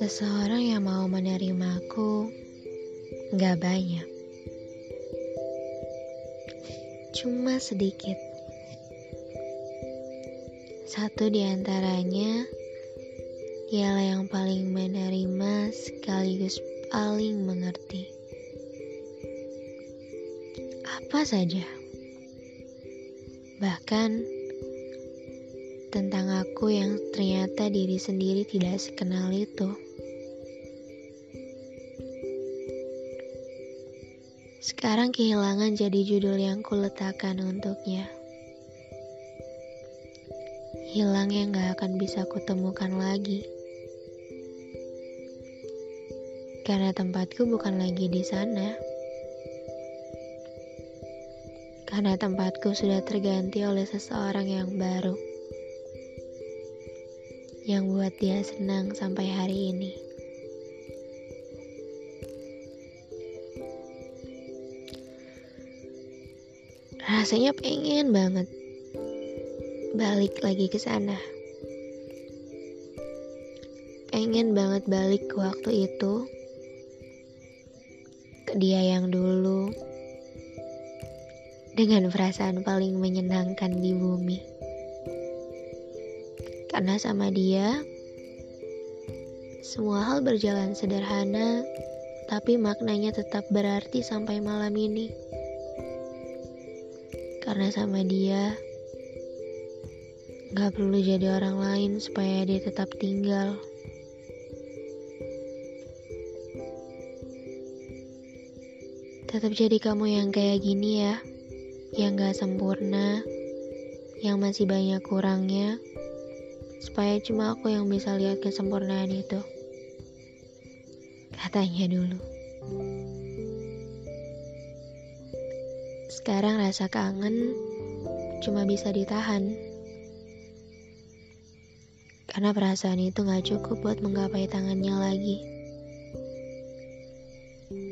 Seseorang yang mau menerimaku gak banyak, cuma sedikit. Satu di antaranya ialah yang paling menerima sekaligus paling mengerti. Apa saja, bahkan tentang aku yang ternyata diri sendiri tidak sekenal itu. Sekarang kehilangan jadi judul yang kuletakkan untuknya. Hilang yang gak akan bisa kutemukan lagi. Karena tempatku bukan lagi di sana. Karena tempatku sudah terganti oleh seseorang yang baru. Yang buat dia senang sampai hari ini. Rasanya pengen banget balik lagi ke sana. Pengen banget balik ke waktu itu. Ke dia yang dulu. Dengan perasaan paling menyenangkan di bumi. Karena sama dia, semua hal berjalan sederhana, tapi maknanya tetap berarti sampai malam ini. Karena sama dia, gak perlu jadi orang lain supaya dia tetap tinggal. Tetap jadi kamu yang kayak gini ya, yang gak sempurna, yang masih banyak kurangnya, supaya cuma aku yang bisa lihat kesempurnaan itu. Katanya dulu. Sekarang rasa kangen cuma bisa ditahan. Karena perasaan itu gak cukup buat menggapai tangannya lagi.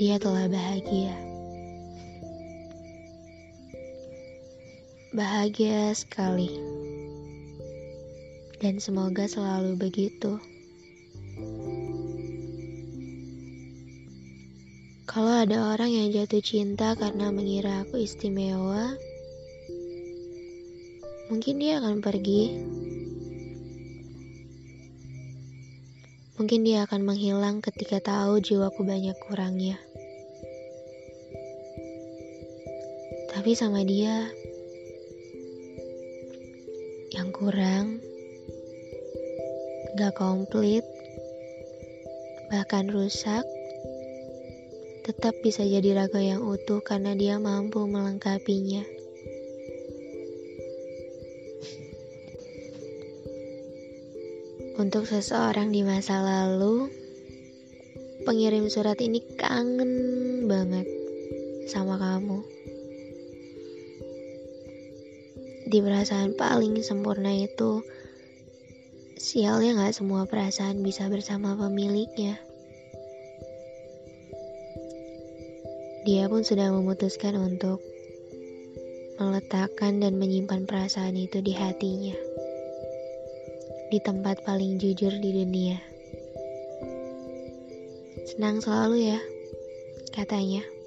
Dia telah bahagia. Bahagia sekali. Dan semoga selalu begitu. Kalau ada orang yang jatuh cinta karena mengira aku istimewa, mungkin dia akan pergi. Mungkin dia akan menghilang ketika tahu jiwaku banyak kurangnya. Tapi sama dia, yang kurang, gak komplit, bahkan rusak, tetap bisa jadi raga yang utuh karena dia mampu melengkapinya. Untuk seseorang di masa lalu, pengirim surat ini kangen banget sama kamu. Di perasaan paling sempurna itu, sialnya gak semua perasaan bisa bersama pemiliknya. Dia pun sudah memutuskan untuk meletakkan dan menyimpan perasaan itu di hatinya, di tempat paling jujur di dunia. Senang selalu ya, katanya.